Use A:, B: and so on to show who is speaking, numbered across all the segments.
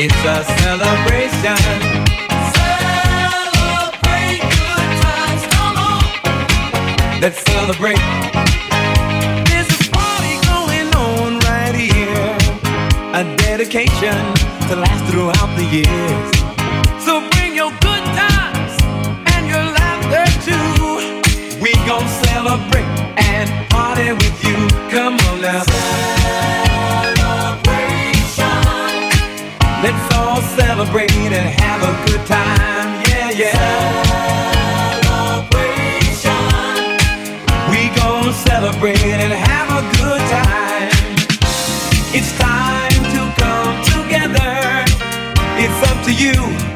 A: It's a celebration. Celebrate good times, come on. Let's celebrate. There's a party going on right here. A dedication to last throughout the years. So bring your good times and your laughter too. We gon' celebrate and party with you. Come celebrate and have a good time. Yeah, yeah. Celebration. We gon' celebrate and have a good time. It's time to come together. It's up to you.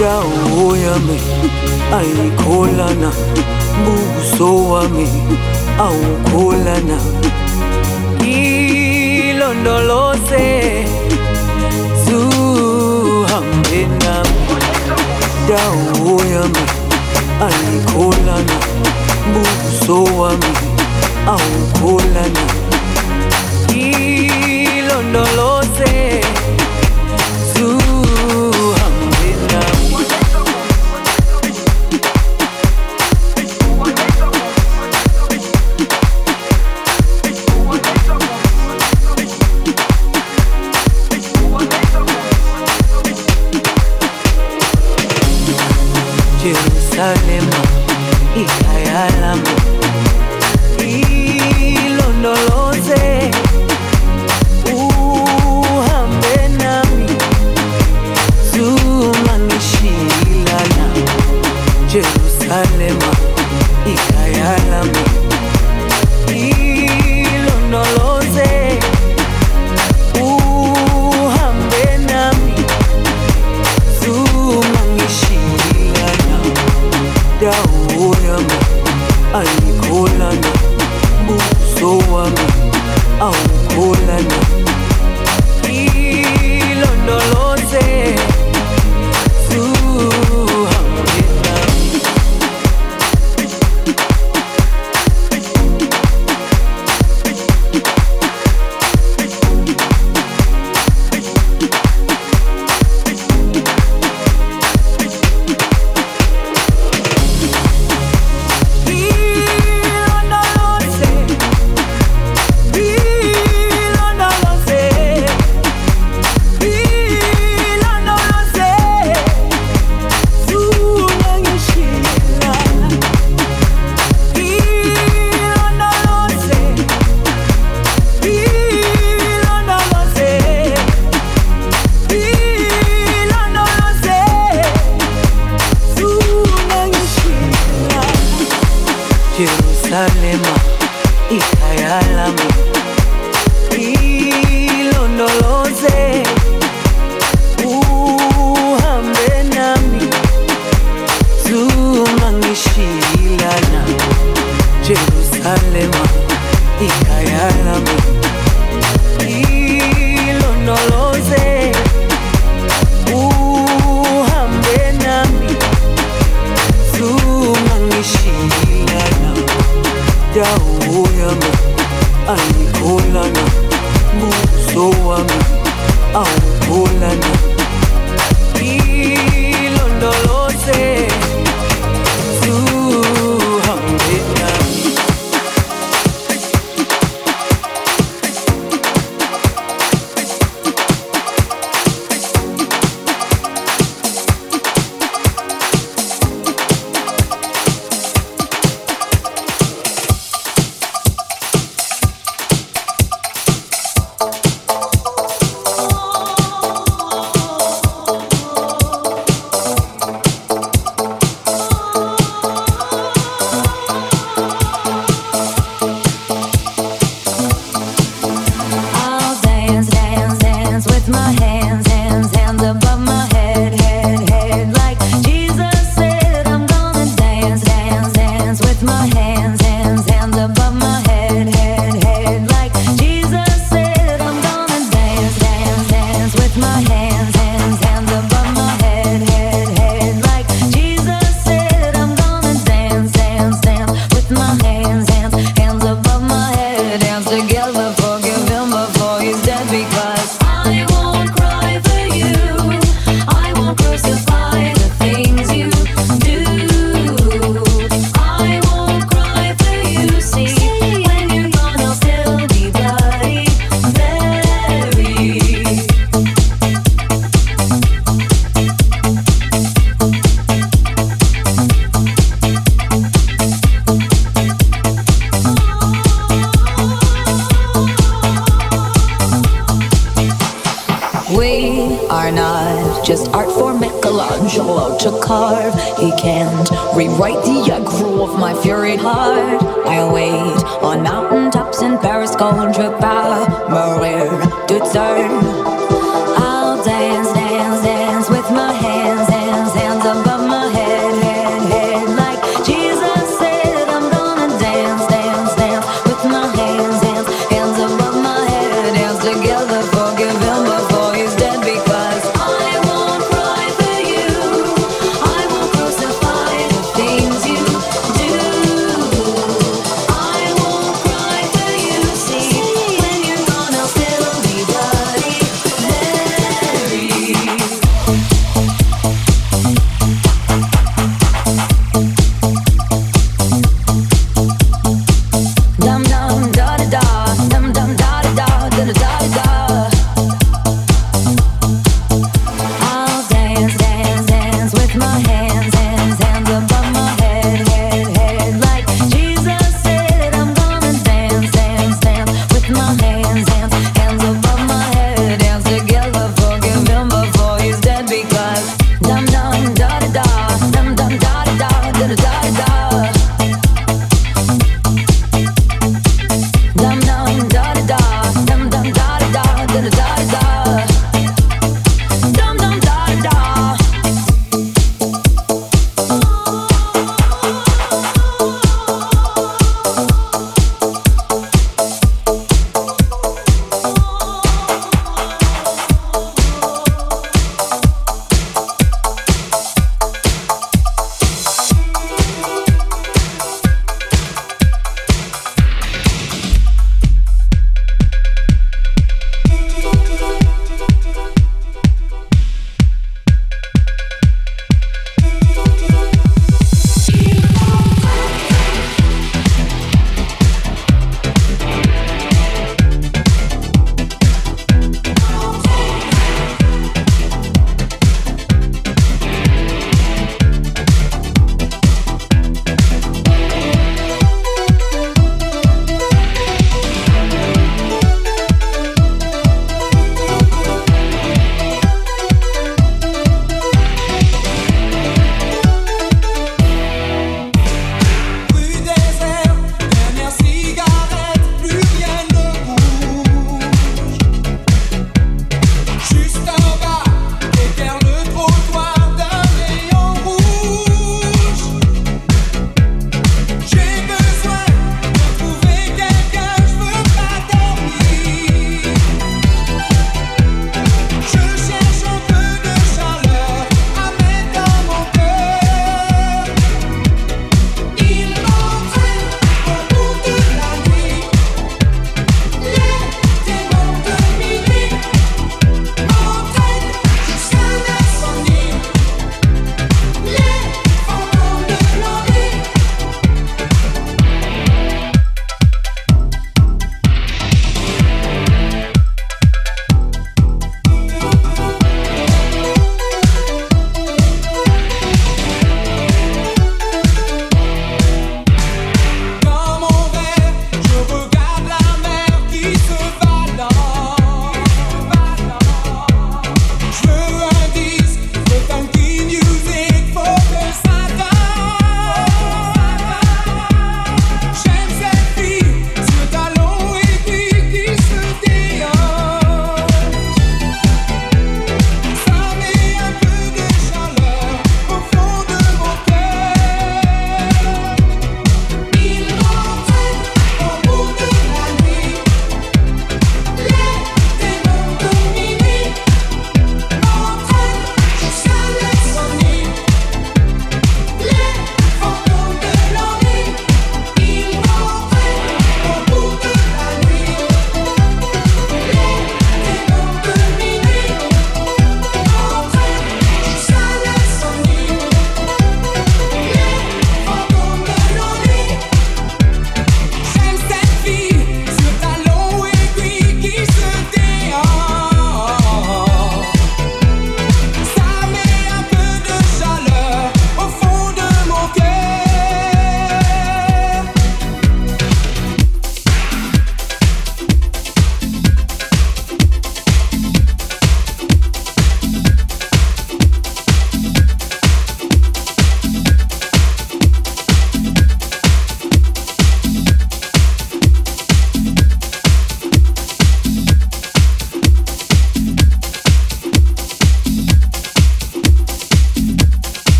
B: indawo yami ayikholana buso wami awukholana ilondoloze zuhambe nami indawo yami ayikholana buso wami awukholana ilondoloze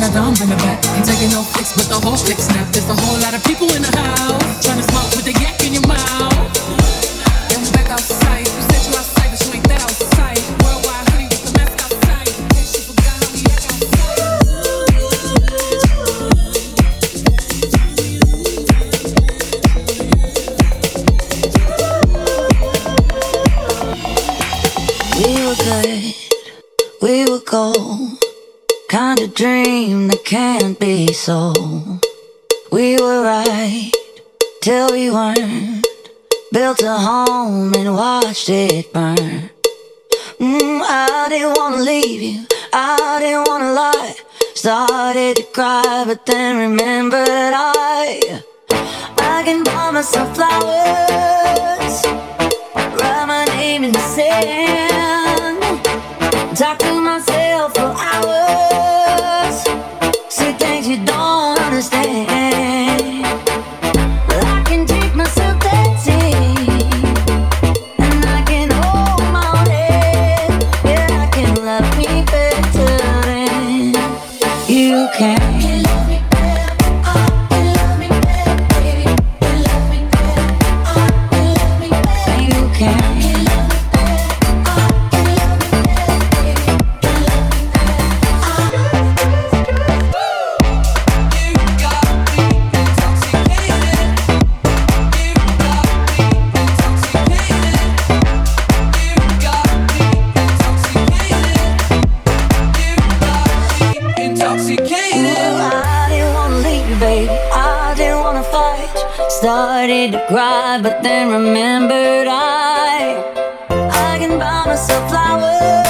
C: bring her down, in
D: the back. Ain't taking no pics, with the whole stick snapped. There's a whole lot of people in the house trying to smoke with the yak in your mouth. so. We
C: were right till we weren't. Built a home and watched it burn. Mm, I didn't wanna leave you, I didn't wanna lie. Started to cry, but then remembered I. I can buy myself flowers, write my name in the sand, talk to myself for hours. Se tem de dó. started to cry, but then remembered I I can buy myself flowers.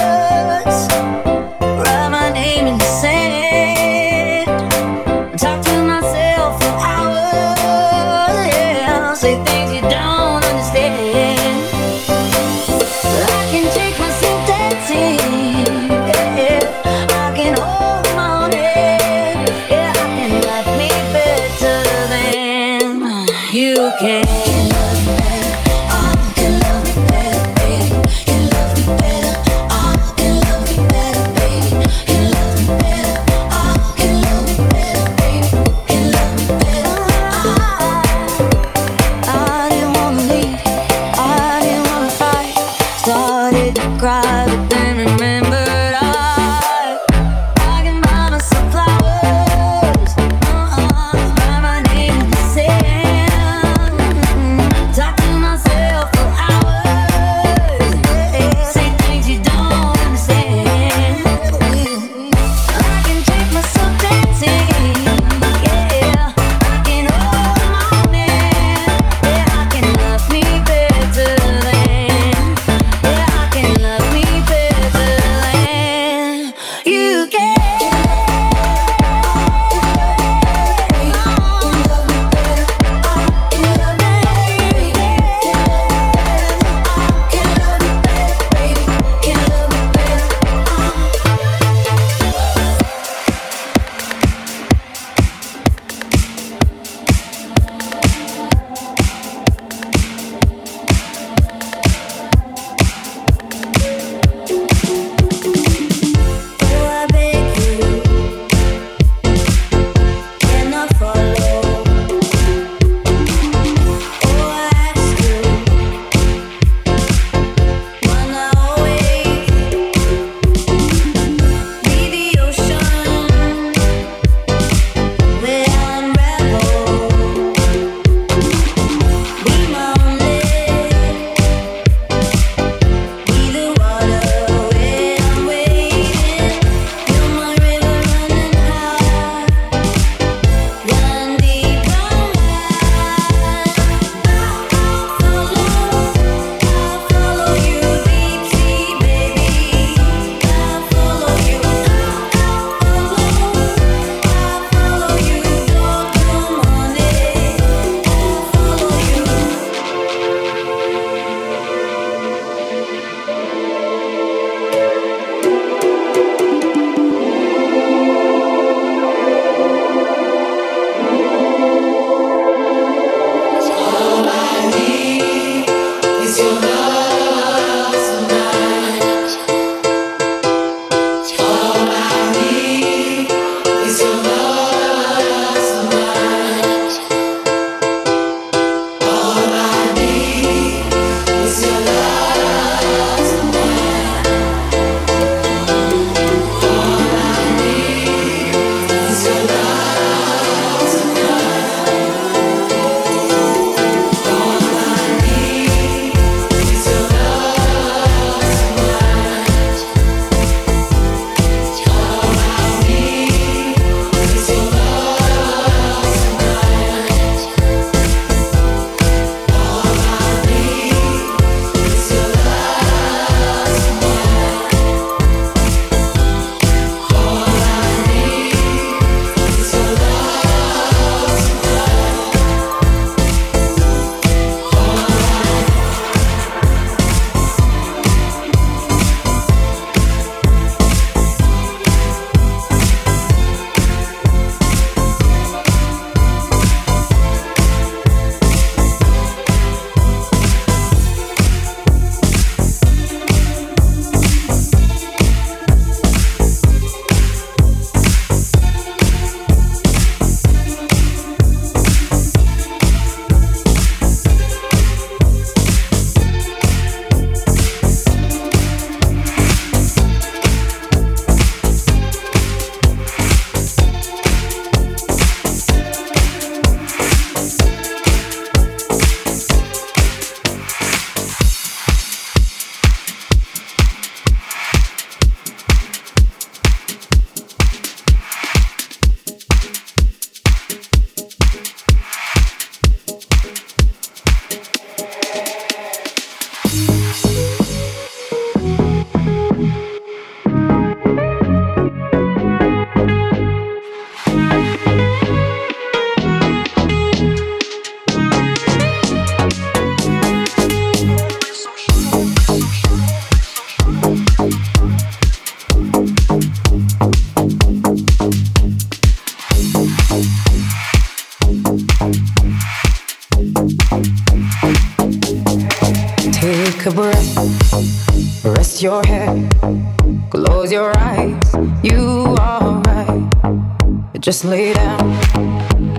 E: Just lay down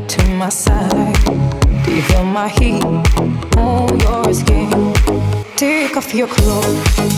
E: to my side. Do you feel my heat on your skin? Take off your clothes,